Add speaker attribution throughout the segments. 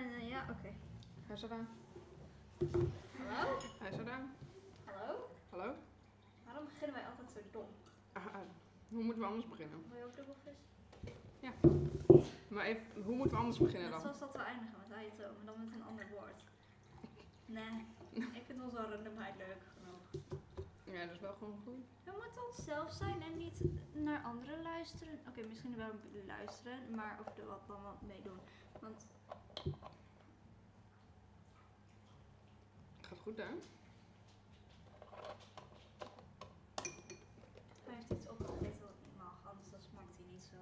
Speaker 1: nee, nee, ja, oké.
Speaker 2: Hij is eraan.
Speaker 1: Hallo?
Speaker 2: Hij is eraan.
Speaker 1: Hallo?
Speaker 2: Hallo?
Speaker 1: Waarom beginnen wij altijd zo dom?
Speaker 2: Ah, ah, hoe moeten we anders beginnen?
Speaker 1: Wil je ook dubbelvis?
Speaker 2: Maar even, hoe moeten we anders beginnen
Speaker 1: Net
Speaker 2: dan?
Speaker 1: zoals dat we eindigen met Ayato, maar dan met een ander woord. Nee, ik vind onze randomheid leuk genoeg.
Speaker 2: Ja, dat is wel gewoon goed.
Speaker 1: We moeten onszelf zijn en niet naar anderen luisteren. Oké, misschien wel luisteren, maar of er wat dan wat mee doen. Want
Speaker 2: Gaat goed, hè?
Speaker 1: hij heeft iets opgegeten wat niet mag, anders dan smaakt hij niet zo.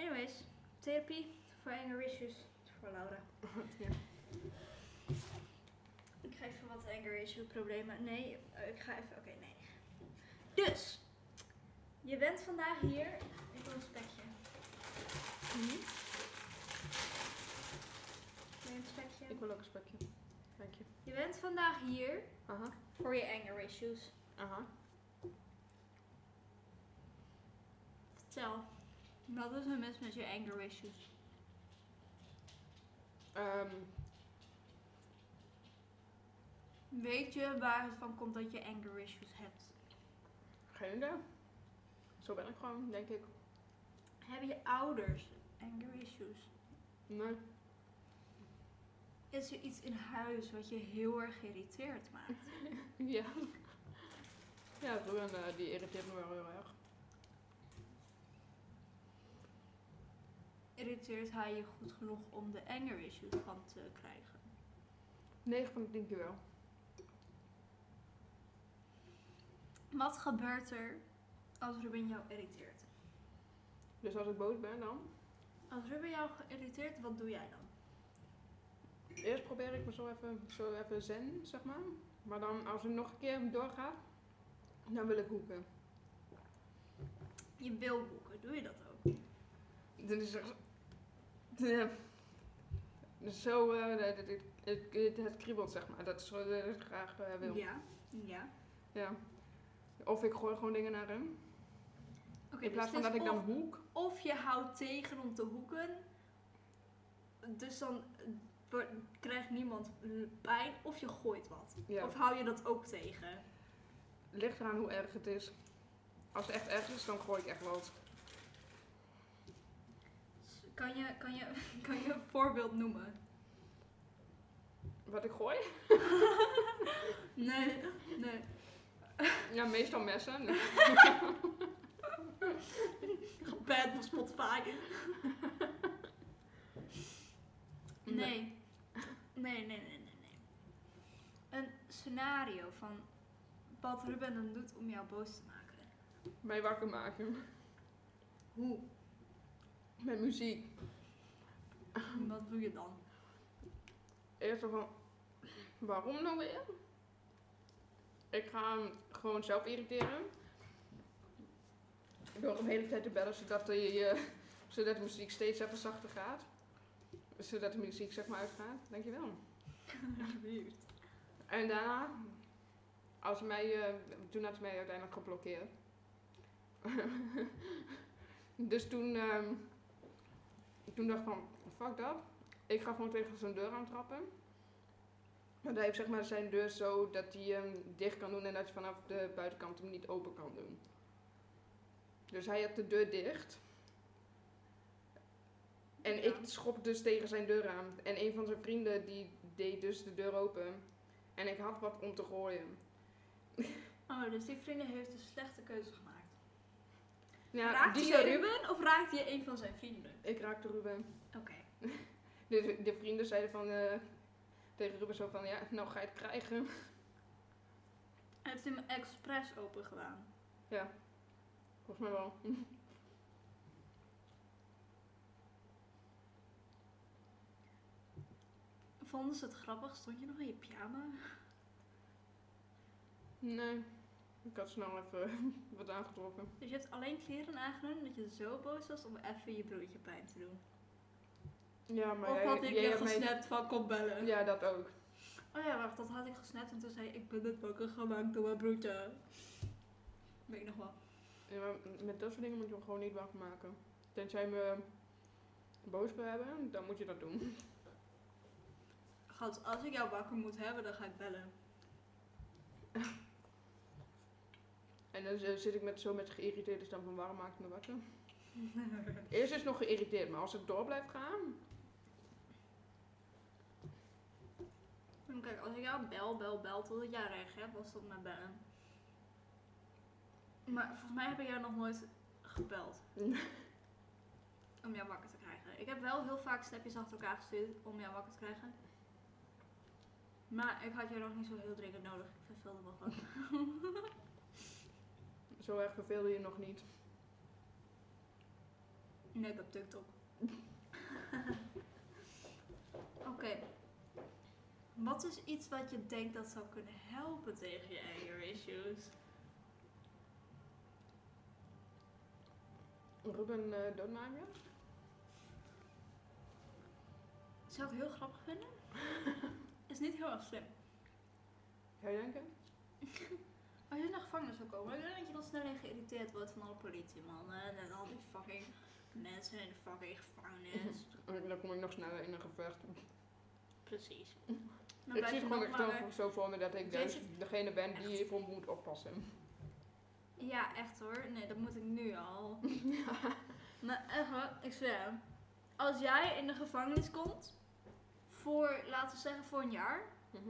Speaker 1: Anyways, therapie voor anger issues voor Laura.
Speaker 2: ja.
Speaker 1: Ik ga even wat anger issue problemen. Nee, eh, ik ga even. Oké, nee. Dus, je bent vandaag hier. Ik wil een spekje je een.
Speaker 2: Dank je.
Speaker 1: Je bent vandaag hier
Speaker 2: Aha.
Speaker 1: voor je anger issues.
Speaker 2: Aha.
Speaker 1: Vertel, wat is er mis met je anger issues?
Speaker 2: Ehm,
Speaker 1: Weet je waar het van komt dat je anger issues hebt?
Speaker 2: geen idee. Zo ben ik gewoon, denk ik.
Speaker 1: Hebben je ouders anger issues?
Speaker 2: Nee.
Speaker 1: Is er iets in huis wat je heel erg geïrriteerd maakt?
Speaker 2: Ja. Ja, eh, die irriteert me wel heel erg.
Speaker 1: Irriteert hij je goed genoeg om de anger issues van te krijgen?
Speaker 2: 9 van de 10 keer wel.
Speaker 1: Wat gebeurt er als Ruben jou irriteert?
Speaker 2: Dus als ik boos ben dan,
Speaker 1: Als Ruben jou geïrriteerd, wat doe jij dan?
Speaker 2: Eerst probeer ik me zo even, zo even zen, zeg maar. Maar dan als het nog een keer doorgaat, dan wil ik hoeken.
Speaker 1: Je wil boeken, doe je dat ook?
Speaker 2: Dit is echt- Ja. Zo, eh, het, het, het, het, het kriebelt zeg maar. Dat is wat ik graag eh, wil.
Speaker 1: Ja. Ja.
Speaker 2: Ja. Of ik gooi gewoon dingen naar hem. In plaats van
Speaker 1: dus
Speaker 2: dat ik dan
Speaker 1: of,
Speaker 2: hoek.
Speaker 1: of je houdt tegen om te hoeken, dus dan eh, krijgt niemand pijn, of je gooit wat.
Speaker 2: Ja.
Speaker 1: Of hou je dat ook tegen?
Speaker 2: Ligt eraan hoe erg het is. Als het echt erg is, dan gooi ik echt wat.
Speaker 1: Kan je, kan je, kan je een voorbeeld noemen?
Speaker 2: Wat ik gooi?
Speaker 1: Nee, nee.
Speaker 2: Ja, meestal messen.
Speaker 1: Bad van Spotify.
Speaker 2: Nee.
Speaker 1: Nee. Nee, nee, nee, nee, nee. Een scenario van wat Ruben dan doet om jou boos te maken.
Speaker 2: Mij wakker maken.
Speaker 1: Hoe?
Speaker 2: Met muziek.
Speaker 1: Wat doe je dan?
Speaker 2: Eerst van, waarom nou weer? Ik ga hem gewoon zelf irriteren. Door hem de hele tijd te bellen, zodat de, eh, zodat de muziek steeds even zachter gaat. Zodat de muziek zeg maar uitgaat. Dankjewel. En daarna, als mij, toen had hij mij uiteindelijk geblokkeerd. dus toen, ehm, toen dacht ik van, fuck dat. Ik ga gewoon tegen zijn deur aantrappen. Want hij heeft zeg maar zijn deur zo dat hij hem dicht kan doen en dat je vanaf de buitenkant hem niet open kan doen. Dus hij had de deur dicht. En
Speaker 1: Ja.
Speaker 2: ik schop dus tegen zijn deur aan. En een van zijn vrienden die deed dus de deur open. En ik had wat om te gooien.
Speaker 1: Oh, dus die vrienden heeft een slechte keuze gemaakt.
Speaker 2: Ja,
Speaker 1: raakte
Speaker 2: die
Speaker 1: je Ruben of raakte je een van zijn vrienden?
Speaker 2: Ik raakte Ruben.
Speaker 1: Oké.
Speaker 2: De, de vrienden zeiden van, eh, tegen Ruben zo van, ja, nou ga je het krijgen.
Speaker 1: Hij heeft hem expres open gedaan.
Speaker 2: Ja, volgens mij wel.
Speaker 1: Vonden ze het grappig? Stond je nog in je pyjama?
Speaker 2: Nee, ik had snel even wat aangetrokken.
Speaker 1: Dus je hebt alleen kleren aangenomen dat je zo boos was om even je broertje pijn te doen.
Speaker 2: Ja, maar
Speaker 1: of
Speaker 2: jij,
Speaker 1: had ik je gesnapt van kom bellen?
Speaker 2: Ja, dat ook.
Speaker 1: Oh ja, wacht, dat had ik gesnapt en toen zei ik, ik ben net wakker gemaakt door mijn broertje. Weet ik nog wel.
Speaker 2: Ja, maar met dat soort dingen moet je hem gewoon niet wakker maken. Tenzij me boos wil hebben, dan moet je dat doen.
Speaker 1: Schat, als ik jou wakker moet hebben, dan ga ik bellen.
Speaker 2: En dan z- zit ik met, zo met geïrriteerde stem van waarom maak ik me wakker? Eerst is het nog geïrriteerd, maar als het door blijft gaan...
Speaker 1: En Kijk, als ik jou bel, bel, bel totdat jij reageert, was dat met bellen. Maar volgens mij heb ik jou nog nooit gebeld. om jou wakker te krijgen. Ik heb wel heel vaak snapjes achter elkaar gestuurd om jou wakker te krijgen. Maar ik had jou nog niet zo heel dringend nodig. Ik verveelde me gewoon.
Speaker 2: Zo erg verveelde je nog niet.
Speaker 1: Nee, ik heb TikTok. Oké. Wat is iets wat je denkt dat zou kunnen helpen tegen je anger issues?
Speaker 2: Ruben eh doodmaken?
Speaker 1: Zou ik heel grappig vinden? is niet heel erg slim.
Speaker 2: Zou je denken?
Speaker 1: Als je naar de gevangenis zou komen, ik denk dat je dan snel geïrriteerd wordt van alle politiemannen en al die fucking mensen in de fucking gevangenis.
Speaker 2: En Dan kom ik nog sneller in een gevecht.
Speaker 1: Precies. Dan
Speaker 2: ik zie gewoon echt zo, voor me dat ik dus degene ben die hiervoor moet oppassen.
Speaker 1: Ja, echt hoor. Nee, dat moet ik nu al. Maar echt hoor, ik zweer. Als jij in de gevangenis komt, voor, laten we zeggen, voor een jaar,
Speaker 2: Mhm.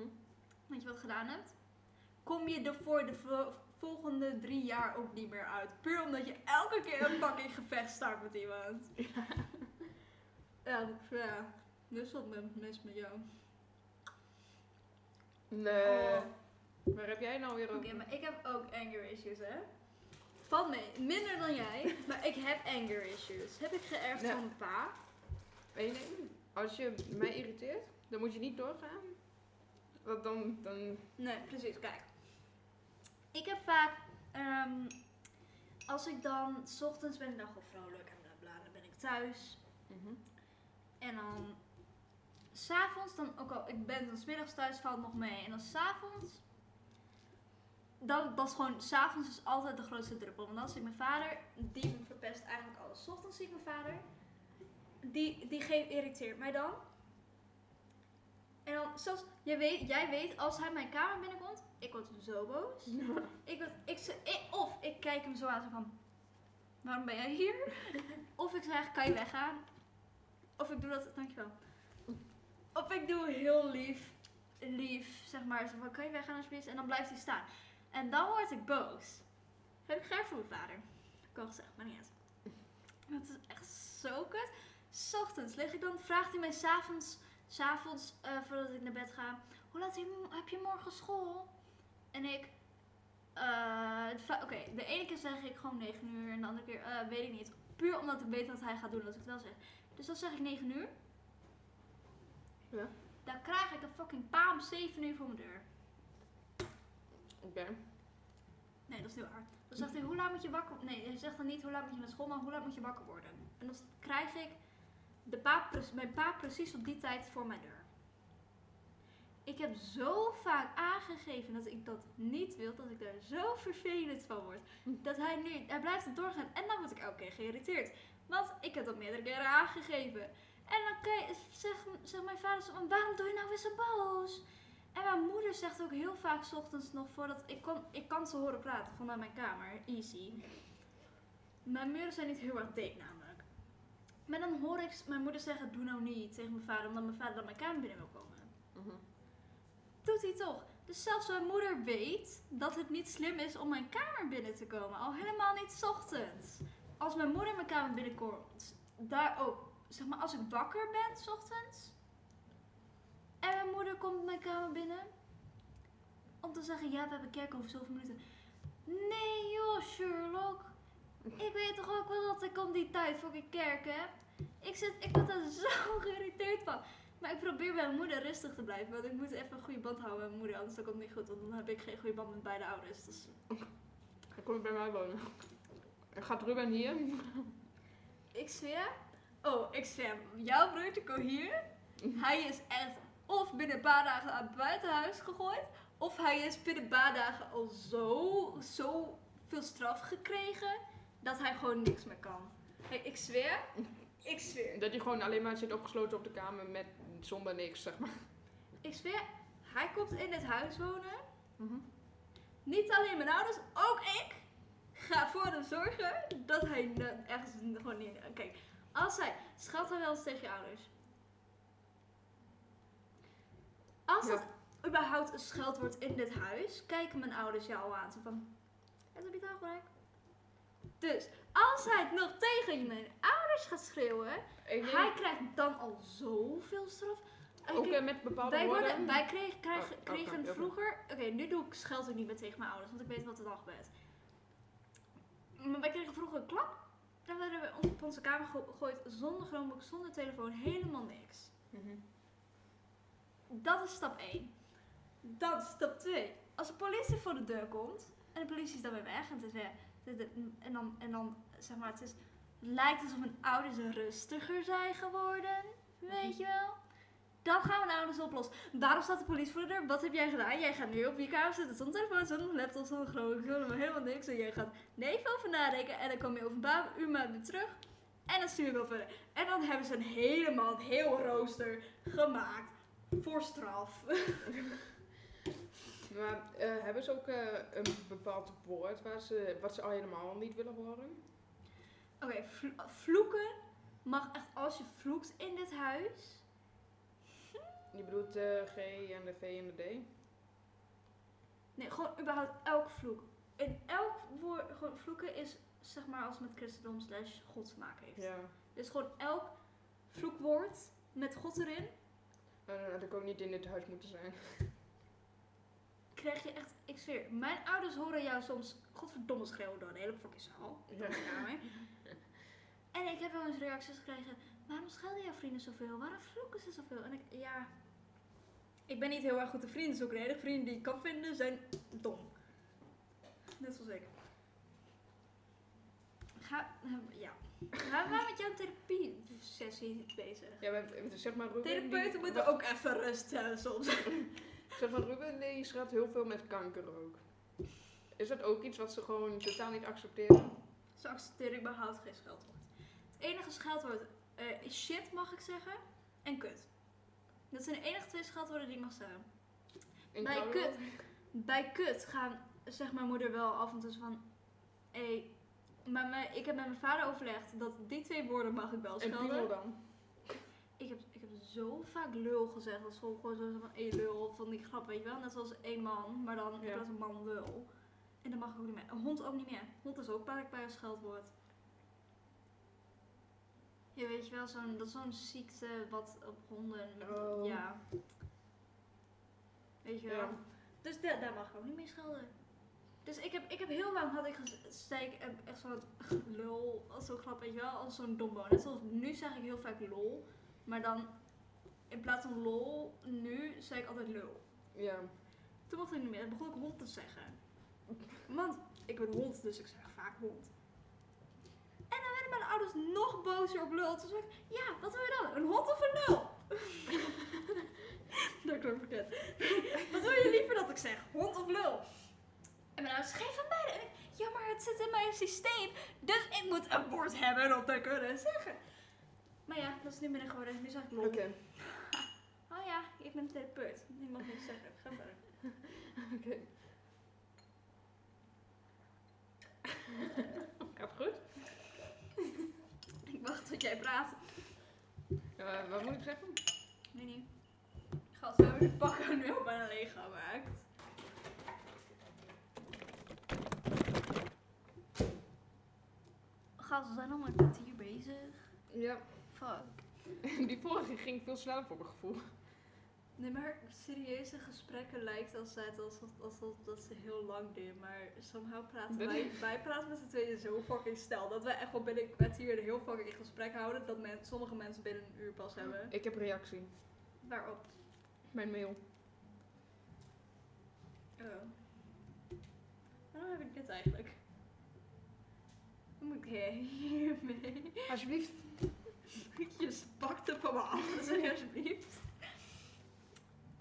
Speaker 1: weet je wat je gedaan hebt? Kom je er voor de vo- volgende drie jaar ook niet meer uit. Puur omdat je elke keer een fucking gevecht start met iemand. Ja, ik zweer. Dus wat met- mis met jou.
Speaker 2: Nee.
Speaker 1: Oh.
Speaker 2: Waar heb jij nou weer
Speaker 1: Oké,
Speaker 2: over?
Speaker 1: maar ik heb ook anger issues, hè? Valt mee. Minder dan jij, maar ik heb anger issues. Heb ik geërfd
Speaker 2: Ja.
Speaker 1: van mijn pa.
Speaker 2: Eén ding. Als je mij irriteert, dan moet je niet doorgaan. Want dan, dan
Speaker 1: Nee, precies. Kijk. Ik heb vaak, ehm, als ik dan, s ochtends ben ik dan gewoon vrolijk en bla bla, dan ben ik thuis.
Speaker 2: Mhm.
Speaker 1: En dan, s'avonds, dan ook al, ik ben dan 's middags thuis, valt nog mee. En dan s'avonds, dan, dat is gewoon, s'avonds is altijd de grootste druppel. Want dan zie ik mijn vader, die verpest eigenlijk alles. 's ochtends zie ik mijn vader, die, die geeft, irriteert mij dan. En dan, zelfs, jij weet, jij weet, als hij mijn kamer binnenkomt, ik word zo boos. Ik word, ik, of ik kijk hem zo aan, zo van, waarom ben jij hier? Of ik zeg, kan je weggaan? Of ik doe dat, dankjewel. Of ik doe heel lief, lief, zeg maar, zo van, kan je weggaan alsjeblieft? En dan blijft hij staan. En dan word ik boos. Heb ik geërfd van mijn vader. Ik al gezegd, maar niet uit. Dat is echt zo kut. 's ochtends lig ik dan, vraagt hij mij s'avonds, s'avonds eh voordat ik naar bed ga, hoe laat heb je- morgen school? En ik, va- oké, de ene keer zeg ik gewoon 9 uur en de andere keer eh, weet ik niet. Puur omdat ik weet dat hij gaat doen als ik het wel zeg. Dus dan zeg ik 9 uur.
Speaker 2: Ja.
Speaker 1: Dan krijg ik een fucking pa om 7 uur voor mijn deur.
Speaker 2: Oké.
Speaker 1: Nee, dat is niet waar. Dan zegt hij, hoe laat moet je wakker Nee, hij zegt dan niet hoe laat moet je naar school, maar hoe laat moet je wakker worden. En dan krijg ik de mijn pa precies op die tijd voor mijn deur. Ik heb zo vaak aangegeven dat ik dat niet wil, dat ik daar zo vervelend van word. Dat hij nu, hij blijft het doorgaan en dan word ik elke keer geïrriteerd. Want ik heb dat meerdere keren aangegeven. En dan zegt zeg mijn vader zo, waarom doe je nou weer zo boos? En mijn moeder zegt ook heel vaak 's ochtends nog voordat ik kan, ik kan ze horen praten vanuit mijn kamer, easy. Mijn muren zijn niet heel erg dik namelijk. Maar dan hoor ik mijn moeder zeggen, doe nou niet tegen mijn vader, omdat mijn vader dan mijn kamer binnen wil komen.
Speaker 2: Mhm.
Speaker 1: Doet hij toch. Dus zelfs mijn moeder weet dat het niet slim is om mijn kamer binnen te komen. Al helemaal niet 's ochtends. Als mijn moeder mijn kamer binnenkomt, daar ook. Zeg maar, als ik wakker ben 's ochtends. En mijn moeder komt mijn kamer binnen. Om te zeggen, ja, we hebben kerk over zoveel minuten. Nee joh, Sherlock. Ik weet toch ook wel dat ik om die tijd voor een kerk heb. Ik, zit, ik word er zo geïrriteerd van. Maar ik probeer bij mijn moeder rustig te blijven. Want ik moet even een goede band houden met mijn moeder. Anders dan komt het niet goed. Want dan heb ik geen goede band met beide ouders. Dus
Speaker 2: Dan kom je bij mij wonen. En gaat Ruben hier?
Speaker 1: ik zweer. Oh, ik zweer. Jouw broertje komt hier. Hij is echt of binnen een paar dagen uit het buitenhuis gegooid. Of hij is binnen een paar dagen al zo, zo veel straf gekregen. Dat hij gewoon niks meer kan. Hey, ik zweer. Ik zweer.
Speaker 2: Dat je gewoon alleen maar zit opgesloten op de kamer met zonder niks, zeg maar.
Speaker 1: Ik zweer, hij komt in dit huis wonen.
Speaker 2: Mhm.
Speaker 1: Niet alleen mijn ouders, ook ik ga voor hem zorgen dat hij ergens gewoon niet... Kijk, als hij... Schat hij wel eens tegen je ouders. Als
Speaker 2: Ja.
Speaker 1: dat überhaupt een scheldwoord in dit huis, kijken mijn ouders jou al aan. Zo van, het heb je taalgebruik. Dus, als hij het nog tegen mijn ouders gaat schreeuwen,
Speaker 2: denk-
Speaker 1: hij krijgt dan al zoveel straf. Krijgt-
Speaker 2: eh, met bepaalde
Speaker 1: wij,
Speaker 2: woorden.
Speaker 1: wij
Speaker 2: Oh, oh,
Speaker 1: kregen
Speaker 2: oké, oké.
Speaker 1: vroeger. Oké, nu doe ik scheld ik niet meer tegen mijn ouders, want ik weet wat er dan gebeurt. Maar wij kregen vroeger een klap. Dan werden we op onze kamer ge- gegooid zonder Chromebook, zonder telefoon, helemaal niks.
Speaker 2: Mhm.
Speaker 1: Dat is stap 1. Dan stap 2. Als de politie voor de deur komt en de politie is dan weer weg en de- de- En dan, en dan zeg maar, het is, lijkt alsof mijn ouders rustiger zijn geworden. Weet je wel? Dan gaan mijn ouders oplossen. Daarom staat de politie voor de deur. Wat heb jij gedaan? Jij gaat nu op je kamer zitten zonder telefoon, zonder laptop, zonder groot, zonder helemaal niks. En jij gaat even over nadenken en dan kom je over een uur maar weer terug. En dan stuur je wel verder. En dan hebben ze een helemaal, een heel rooster gemaakt voor straf.
Speaker 2: Maar eh, hebben ze ook eh, een bepaald woord waar ze, wat ze al helemaal niet willen horen?
Speaker 1: Oké, vlo- vloeken mag echt als je vloekt in dit huis.
Speaker 2: Je bedoelt de G en de V en de D?
Speaker 1: Nee, gewoon überhaupt elk vloek. In elk woord, gewoon vloeken is zeg maar als het met christendom slash God te maken heeft.
Speaker 2: Ja.
Speaker 1: Dus gewoon elk vloekwoord met God erin,
Speaker 2: Nou, dan had ik ook niet in dit huis moeten zijn.
Speaker 1: krijg je echt, ik zweer, mijn ouders horen jou soms godverdomme schreeuwen door de hele fucking zaal.
Speaker 2: Ja.
Speaker 1: En ik heb wel eens reacties gekregen, waarom schelden jouw vrienden zoveel? Waarom vloeken ze zoveel? En ik, ja, ik ben niet heel erg goed in vrienden zoeken. De enige vrienden die ik kan vinden zijn dom. Net zoals ik. Ga, eh, ja. Ga maar met jouw therapie sessie bezig.
Speaker 2: Ja, we hebben- zeg maar Ruben.
Speaker 1: Therapeuten
Speaker 2: die-
Speaker 1: moeten ook even rust hebben soms.
Speaker 2: Zeg maar Ruben, die schat heel veel met kanker ook. Is dat ook iets wat ze gewoon totaal niet accepteren?
Speaker 1: Ze accepteren überhaupt geen scheldwoord. Het enige scheldwoord eh, is shit, mag ik zeggen, en kut. Dat zijn de enige twee scheldwoorden die ik mag zeggen.
Speaker 2: In
Speaker 1: Bij kut. Bij kut gaan, zegt mijn moeder wel af en toe van... Hé, maar ik heb met mijn vader overlegd dat die twee woorden mag ik wel
Speaker 2: En
Speaker 1: schelden.
Speaker 2: piemel dan?
Speaker 1: Ik heb zo vaak lul gezegd. Dat is gewoon, zo van, hé lul, van die grap, weet je wel. Net zoals één man, maar dan
Speaker 2: Ja.
Speaker 1: van man lul. En dat mag ik ook niet meer. Een hond ook niet meer. Hond is ook blijkbaar een scheldwoord. Ja, weet je wel, zo'n, dat is zo'n ziekte wat op honden,
Speaker 2: Oh.
Speaker 1: ja. Weet je wel.
Speaker 2: Ja.
Speaker 1: Dus da- daar mag ik ook niet meer schelden. Dus ik heb, ik heb heel lang had ik gez- zei ik eh, echt zo'n lul, als zo'n grap, weet je wel, als zo'n dombo. Net zoals nu zeg ik heel vaak lol, maar dan in plaats van lol, nu zeg ik altijd lul.
Speaker 2: Ja.
Speaker 1: Toen mocht ik niet meer, begon ik hond te zeggen. Want ik ben hond, dus ik zeg vaak hond. En dan werden mijn ouders nog bozer op lul. Toen zei ik, ja, wat wil je dan? Een hond of een lul? dat klonk verkeerd. wat wil je liever dat ik zeg? Hond of lul? En mijn ouders, geen van beide. En ik, ja, maar het zit in mijn systeem. Dus ik moet een woord hebben om te kunnen zeggen. Maar ja, dat is nu minder geworden. Nu zeg ik lol.
Speaker 2: Oké.
Speaker 1: Oh ja, ik ben therapeut. Die mag niet zeggen. Ga verder.
Speaker 2: Oké. Gaat goed?
Speaker 1: Ik wacht tot jij praat.
Speaker 2: Ja, wat moet ik zeggen?
Speaker 1: Nee, niet. Gast, we hebben de pakken nu al bijna leeg gemaakt. Gast, we zijn al een kwartier bezig.
Speaker 2: Ja.
Speaker 1: Fuck.
Speaker 2: Die vorige ging veel sneller voor mijn gevoel.
Speaker 1: Nee, maar serieuze gesprekken lijkt altijd alsof, alsof dat ze heel lang duren. Maar somehow praten
Speaker 2: Ben
Speaker 1: wij, wij praten met z'n tweeën zo fucking snel. Dat wij echt wel binnen een kwartier een heel fucking gesprek houden. Dat men, sommige mensen binnen een uur pas hebben.
Speaker 2: Ik heb reactie.
Speaker 1: Waarop?
Speaker 2: Mijn mail.
Speaker 1: Oh. Waarom heb ik dit eigenlijk? Wat moet ik hiermee?
Speaker 2: Alsjeblieft.
Speaker 1: Je spakt het van me af, zeg alsjeblieft.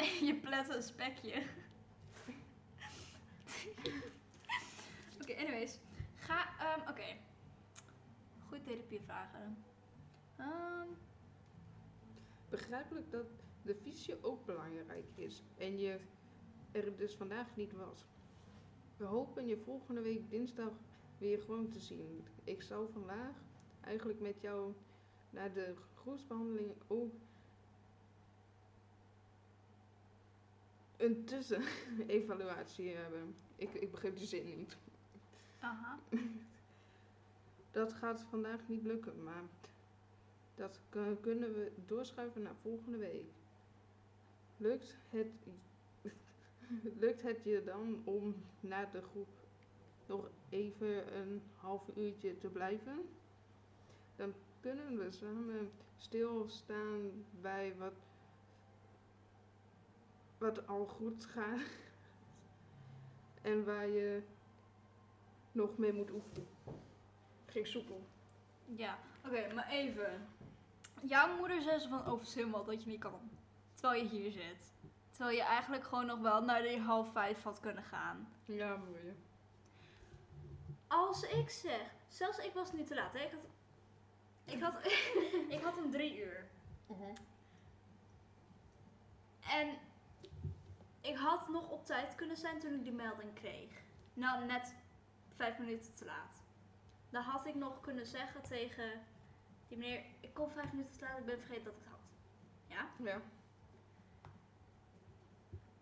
Speaker 1: Je plet een spekje. Oké, anyways. Ga, ehm, oké. Goede therapievragen. Ehm
Speaker 2: begrijpelijk dat de visio ook belangrijk is en je er dus vandaag niet was. We hopen je volgende week dinsdag weer gewoon te zien. Ik zou vandaag eigenlijk met jou naar de groepsbehandeling ook een tussenevaluatie hebben. Ik, ik begreep de zin niet.
Speaker 1: Aha.
Speaker 2: Dat gaat vandaag niet lukken, maar dat kunnen we doorschuiven naar volgende week. Lukt het, lukt het je dan om na de groep nog even een half uurtje te blijven? Dan kunnen we samen stilstaan bij wat, wat al goed gaat en waar je nog mee moet oefenen. Ging soepel.
Speaker 1: Ja, oké, maar even. Jouw moeder zei zo van over wat dat je niet kan. Terwijl je hier zit. Terwijl je eigenlijk gewoon nog wel naar die half vijf had kunnen gaan.
Speaker 2: Ja, mooi.
Speaker 1: Als ik zeg, zelfs ik was niet te laat. Hè? Ik had, ik had, ik had om drie uur. En ik had nog op tijd kunnen zijn toen ik die melding kreeg. Nou, net vijf minuten te laat. Dan had ik nog kunnen zeggen tegen die meneer, ik kom vijf minuten te laat, ik ben vergeten dat ik het had. Ja?
Speaker 2: Ja.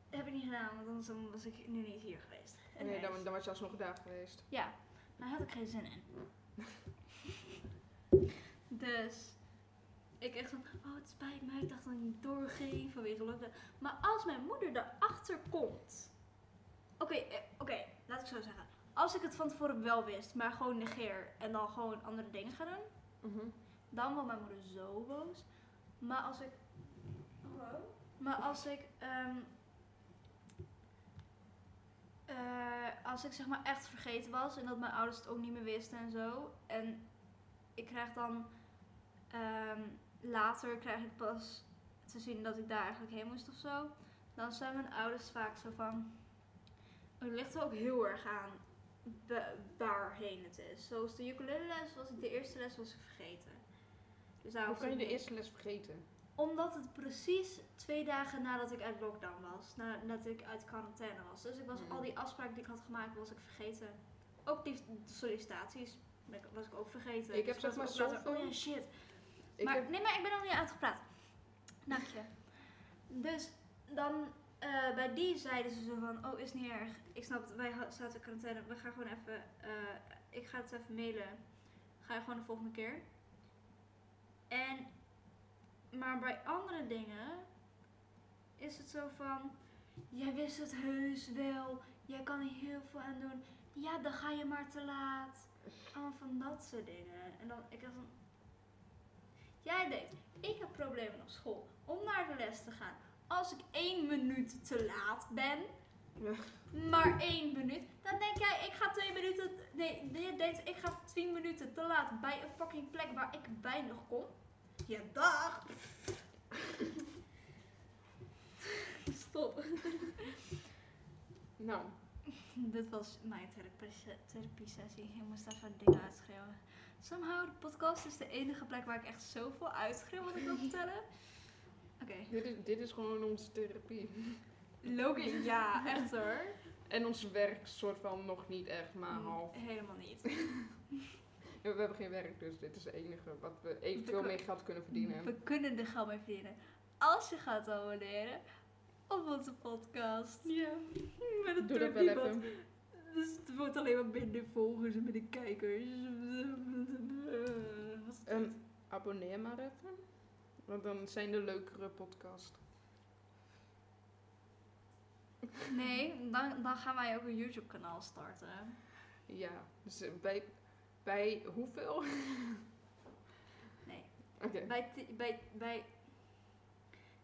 Speaker 1: Dat heb ik niet gedaan, want anders dan was ik nu niet hier geweest.
Speaker 2: Nee,
Speaker 1: Anyways.
Speaker 2: dan, dan was je alsnog daar geweest.
Speaker 1: Ja, maar daar had ik geen zin in. dus ik echt van, oh het spijt me, ik dacht dat ik niet doorging vanwege lockdown. Maar als mijn moeder erachter komt. Oké, eh, oké, laat ik zo zeggen. Als ik het van tevoren wel wist, maar gewoon negeer en dan gewoon andere dingen ga doen, dan wordt mijn moeder zo boos. Maar als ik. Maar als ik. ehm, eh, als ik zeg maar echt vergeten was en dat mijn ouders het ook niet meer wisten en zo. En ik krijg dan. ehm, later krijg ik pas te zien dat ik daar eigenlijk heen moest of zo. Dan zijn mijn ouders vaak zo van. Het ligt er ook heel erg aan wa- waarheen het is. Zoals de ukulele les was ik de eerste les was ik vergeten. Dus
Speaker 2: Hoe kan je de eerste les vergeten?
Speaker 1: omdat het precies twee dagen nadat ik uit lockdown was. Nadat ik uit quarantaine was. Dus ik was
Speaker 2: Mm.
Speaker 1: al die afspraken die ik had gemaakt, was ik vergeten. Ook die sollicitaties was ik ook vergeten.
Speaker 2: Ik heb
Speaker 1: Dus
Speaker 2: zeg maar zoveel-
Speaker 1: Oh ja, shit. Maar,
Speaker 2: heb,
Speaker 1: Nee, maar ik ben nog niet uitgepraat. Dank je. Dus dan eh, bij die zeiden ze zo van, oh is niet erg. Ik snap het, wij zaten in quarantaine. We gaan gewoon even, eh, ik ga het even mailen. Ga je gewoon de volgende keer. En, maar bij andere dingen is het zo van, jij wist het heus wel. Jij kan er heel veel aan doen. Ja, dan ga je maar te laat. Allemaal van dat soort dingen. En dan, ik van, Jij denkt, ik heb problemen op school om naar de les te gaan. Als ik één minuut te laat ben, maar één minuut, dan denk jij, ik ga twee minuten. Nee, je denkt, ik ga tien minuten te laat bij een fucking plek waar ik weinig kom. Ja, dag! Stop.
Speaker 2: nou,
Speaker 1: Dit was mijn therapie- therapie-sessie. Ik moest even dingen uitschreeuwen. Somehow, de podcast is de enige plek waar ik echt zoveel uitschreeuw wat ik wil vertellen. Oké.
Speaker 2: dit is, dit is gewoon onze therapie.
Speaker 1: Logisch, ja, echt hoor.
Speaker 2: En ons werk soort van nog niet echt, maar
Speaker 1: Mm,
Speaker 2: half.
Speaker 1: Helemaal niet.
Speaker 2: Ja, we hebben geen werk, dus dit is het enige wat we eventueel
Speaker 1: We
Speaker 2: mee geld kunnen verdienen.
Speaker 1: We kunnen er geld mee verdienen. Als je gaat abonneren op onze podcast. Ja. Met een
Speaker 2: Doe dat wel even.
Speaker 1: Dus het wordt alleen maar minder volgers en minder kijkers. Is dit?
Speaker 2: Ehm, abonneer maar even. Want dan zijn de leukere podcast.
Speaker 1: Nee, dan, dan gaan wij ook een YouTube kanaal starten.
Speaker 2: Ja, dus eh, bij, bij hoeveel?
Speaker 1: Nee.
Speaker 2: Oké.
Speaker 1: Bij, bij, bij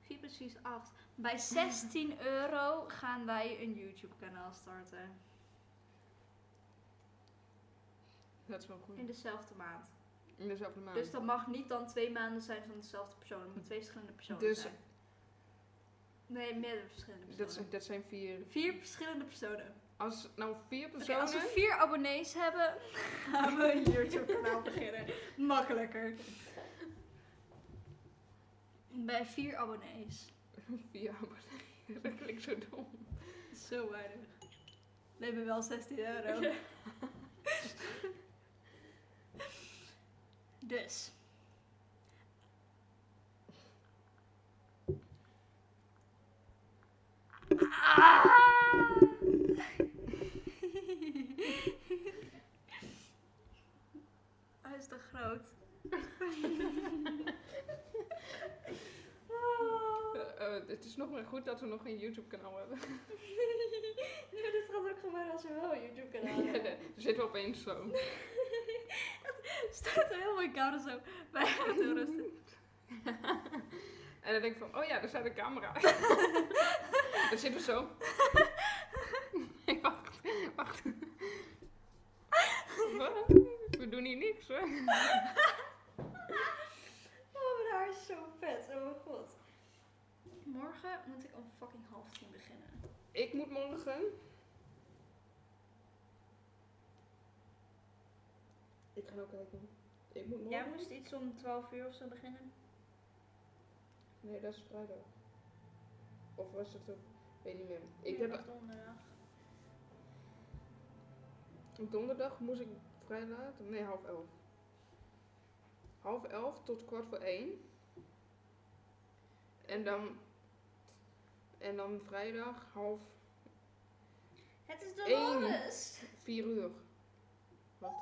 Speaker 1: 4 precies 8. Bij 16 euro gaan wij een YouTube kanaal starten.
Speaker 2: Dat is wel goed.
Speaker 1: In dezelfde maand.
Speaker 2: In dezelfde maand.
Speaker 1: Dus dat mag niet dan twee maanden zijn van dezelfde persoon. Het moeten twee verschillende personen
Speaker 2: Dus-
Speaker 1: zijn. Nee, meerdere verschillende
Speaker 2: dat,
Speaker 1: personen.
Speaker 2: zijn- dat zijn vier.
Speaker 1: Vier verschillende personen.
Speaker 2: Als nou vier personen.
Speaker 1: als we vier abonnees hebben, gaan we een YouTube kanaal beginnen. Makkelijker. Bij vier abonnees.
Speaker 2: Vier abonnees. Dat klinkt zo dom.
Speaker 1: Zo weinig. We hebben wel 16 euro. dus. Hij is te groot.
Speaker 2: Eh, eh, het is nog maar goed dat we nog een YouTube kanaal hebben.
Speaker 1: Ja, dit gaat ook gebeuren als we wel een YouTube kanaal
Speaker 2: Ja,
Speaker 1: hebben.
Speaker 2: dan zitten we opeens zo.
Speaker 1: staat er heel mooi camera zo bij hem te rusten.
Speaker 2: En dan denk ik van, oh ja, daar staat een camera. dan zitten we zo. Nee, wacht, wacht. Wat? We doen hier niks hoor.
Speaker 1: Oh, mijn haar is zo vet. Oh mijn god. Morgen moet ik om fucking half tien beginnen.
Speaker 2: Ik moet morgen. Ik ga ook kijken. Ik moet morgen.
Speaker 1: Jij moest iets om 12 uur of zo beginnen.
Speaker 2: Nee, dat is vrijdag. Of was het ook? Weet niet meer. Ik
Speaker 1: Nee,
Speaker 2: heb
Speaker 1: donderdag.
Speaker 2: donderdag moest ik vrij laat. Nee, half elf. Half elf tot kwart voor één. En dan. En dan vrijdag half
Speaker 1: Het is. Dolores!
Speaker 2: vier uur. Wat?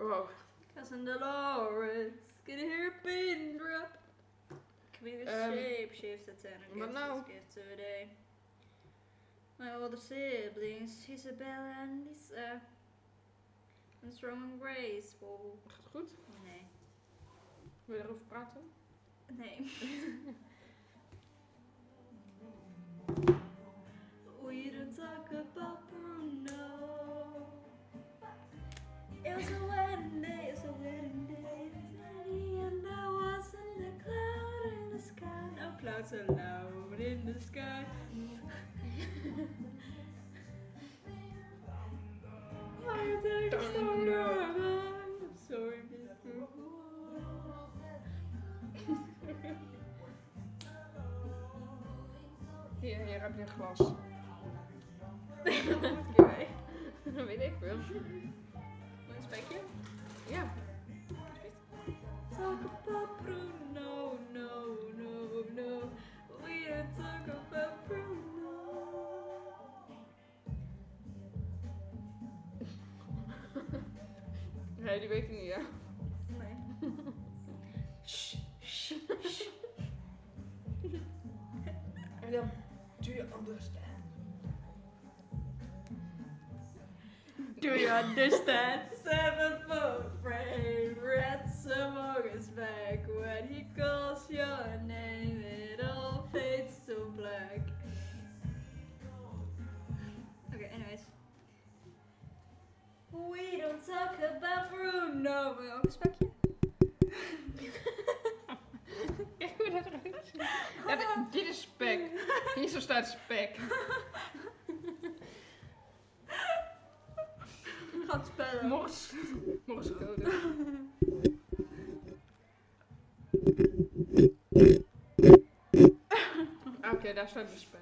Speaker 2: Oh,
Speaker 1: Cousin Dolores, can you hear a pin drop? Queen is
Speaker 2: Ehm,
Speaker 1: shapeshifted and
Speaker 2: wat
Speaker 1: a
Speaker 2: nou?
Speaker 1: gift gift today. My older siblings, Isabella and Lisa. And strong and graceful.
Speaker 2: gaat het goed?
Speaker 1: Nee.
Speaker 2: Wil je erover praten?
Speaker 1: Nee. allowed in the sky. I'm sorry, Mr.
Speaker 2: Hier, hier heb je een glas.
Speaker 1: Dat
Speaker 2: weet ik wel.
Speaker 1: Een spekje?
Speaker 2: Ja. Nee, die weet ik niet, hè?
Speaker 1: Nee. Shh, shh, shh.
Speaker 2: Do you understand?
Speaker 1: Do you understand?
Speaker 2: Oké, daar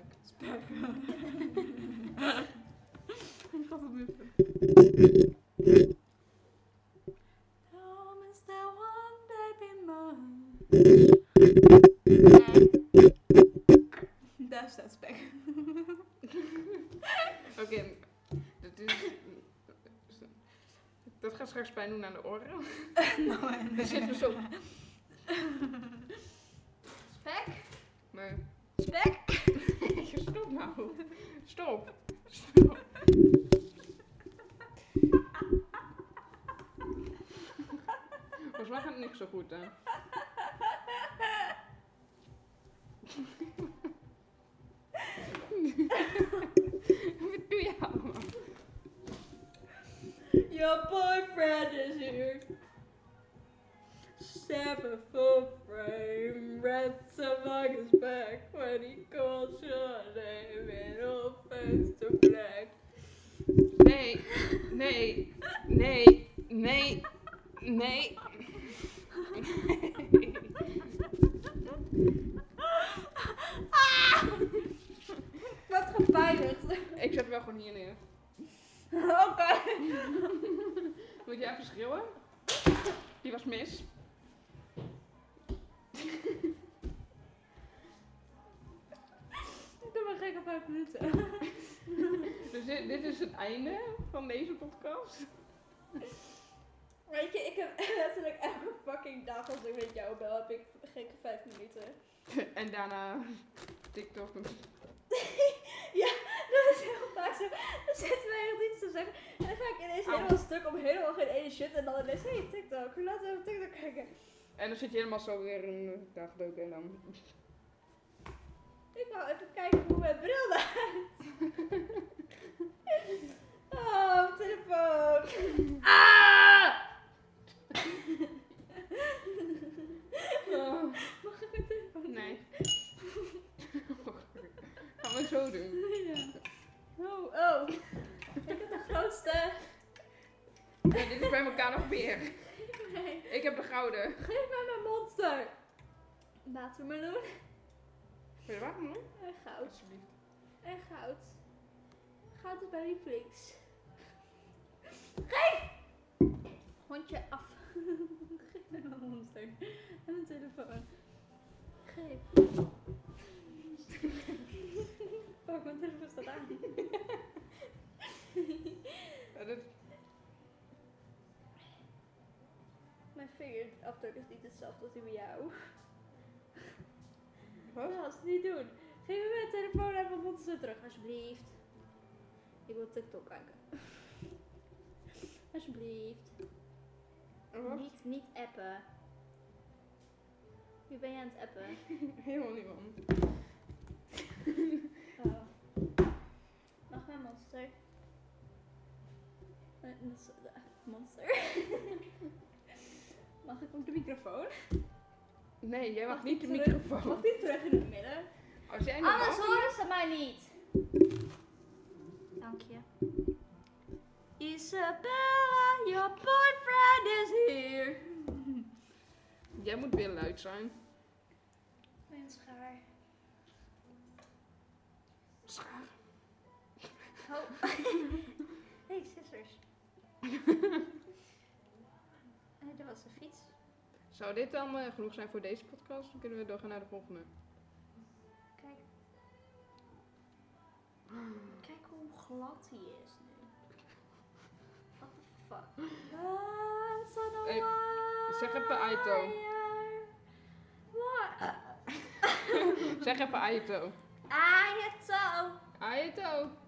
Speaker 1: Your boyfriend is here. Seven foot frame, red among his back. When he calls your name, it all fades to black.
Speaker 2: Nee, nee, nee, Nee. Nee. Schreeuwen? Die was mis.
Speaker 1: Ik doe maar gek op 5 minuten.
Speaker 2: Dus dit, dit is het einde van deze podcast.
Speaker 1: Weet je, ik heb letterlijk elke fucking dag als ik met jou bel, heb ik gekke 5 minuten.
Speaker 2: En daarna TikTok.
Speaker 1: Heel vaak zo. Dan zitten wij nog iets te zeggen. En dan ga ik ineens
Speaker 2: Au.
Speaker 1: helemaal stuk om helemaal geen ene shit. En dan ineens, hey TikTok, laten we op TikTok kijken.
Speaker 2: En dan zit je helemaal zo weer een dag gedoken en dan.
Speaker 1: Ik wou even kijken hoe mijn bril eruit. Oh, mijn telefoon. Ah!
Speaker 2: Oh,
Speaker 1: Mag ik mijn telefoon?
Speaker 2: nee. Gaan we zo doen.
Speaker 1: Ja. Oh, oh. Ik heb de grootste.
Speaker 2: Ja, dit is bij elkaar nog meer.
Speaker 1: Nee.
Speaker 2: Ik heb de gouden.
Speaker 1: Geef mij mijn monster. Watermeloen.
Speaker 2: Wil je hoor?
Speaker 1: En goud.
Speaker 2: Alsjeblieft.
Speaker 1: En goud. Goud is bij Reflex. Geef! Hondje af. Geef mij mijn monster. En mijn telefoon. Geef. Fuck, mijn telefoon staat aan.
Speaker 2: Ja,
Speaker 1: Mijn vingerafdruk is niet hetzelfde als die bij jou.
Speaker 2: wat?
Speaker 1: Dat niet doen. Geef me mijn telefoon en mijn monster terug, alsjeblieft. Ik wil TikTok kijken. Alsjeblieft.
Speaker 2: Oh, wat?
Speaker 1: Niet, niet appen. Wie ben je aan het appen?
Speaker 2: Helemaal niemand.
Speaker 1: Mag mijn monster? Eh, is- eh, Monster? Mag ik ook de microfoon?
Speaker 2: Nee, jij mag
Speaker 1: Mag
Speaker 2: niet de
Speaker 1: terug-
Speaker 2: microfoon.
Speaker 1: Mag die terug in het midden?
Speaker 2: Als jij nog
Speaker 1: Anders horen ze mij niet. Dank je. Isabella, your boyfriend is here.
Speaker 2: Jij moet weer luid zijn.
Speaker 1: Mijn schaar.
Speaker 2: Schaar.
Speaker 1: Oh. hey, scissors. hey, dat was de fiets.
Speaker 2: Zou dit dan eh, genoeg zijn voor deze podcast? Dan kunnen we doorgaan naar de volgende.
Speaker 1: Kijk. Kijk hoe glad hij is nu. What the fuck? That's on a
Speaker 2: Hey, zeg even Aito.
Speaker 1: What?
Speaker 2: Zeg even Aito.
Speaker 1: Aito.
Speaker 2: Aito.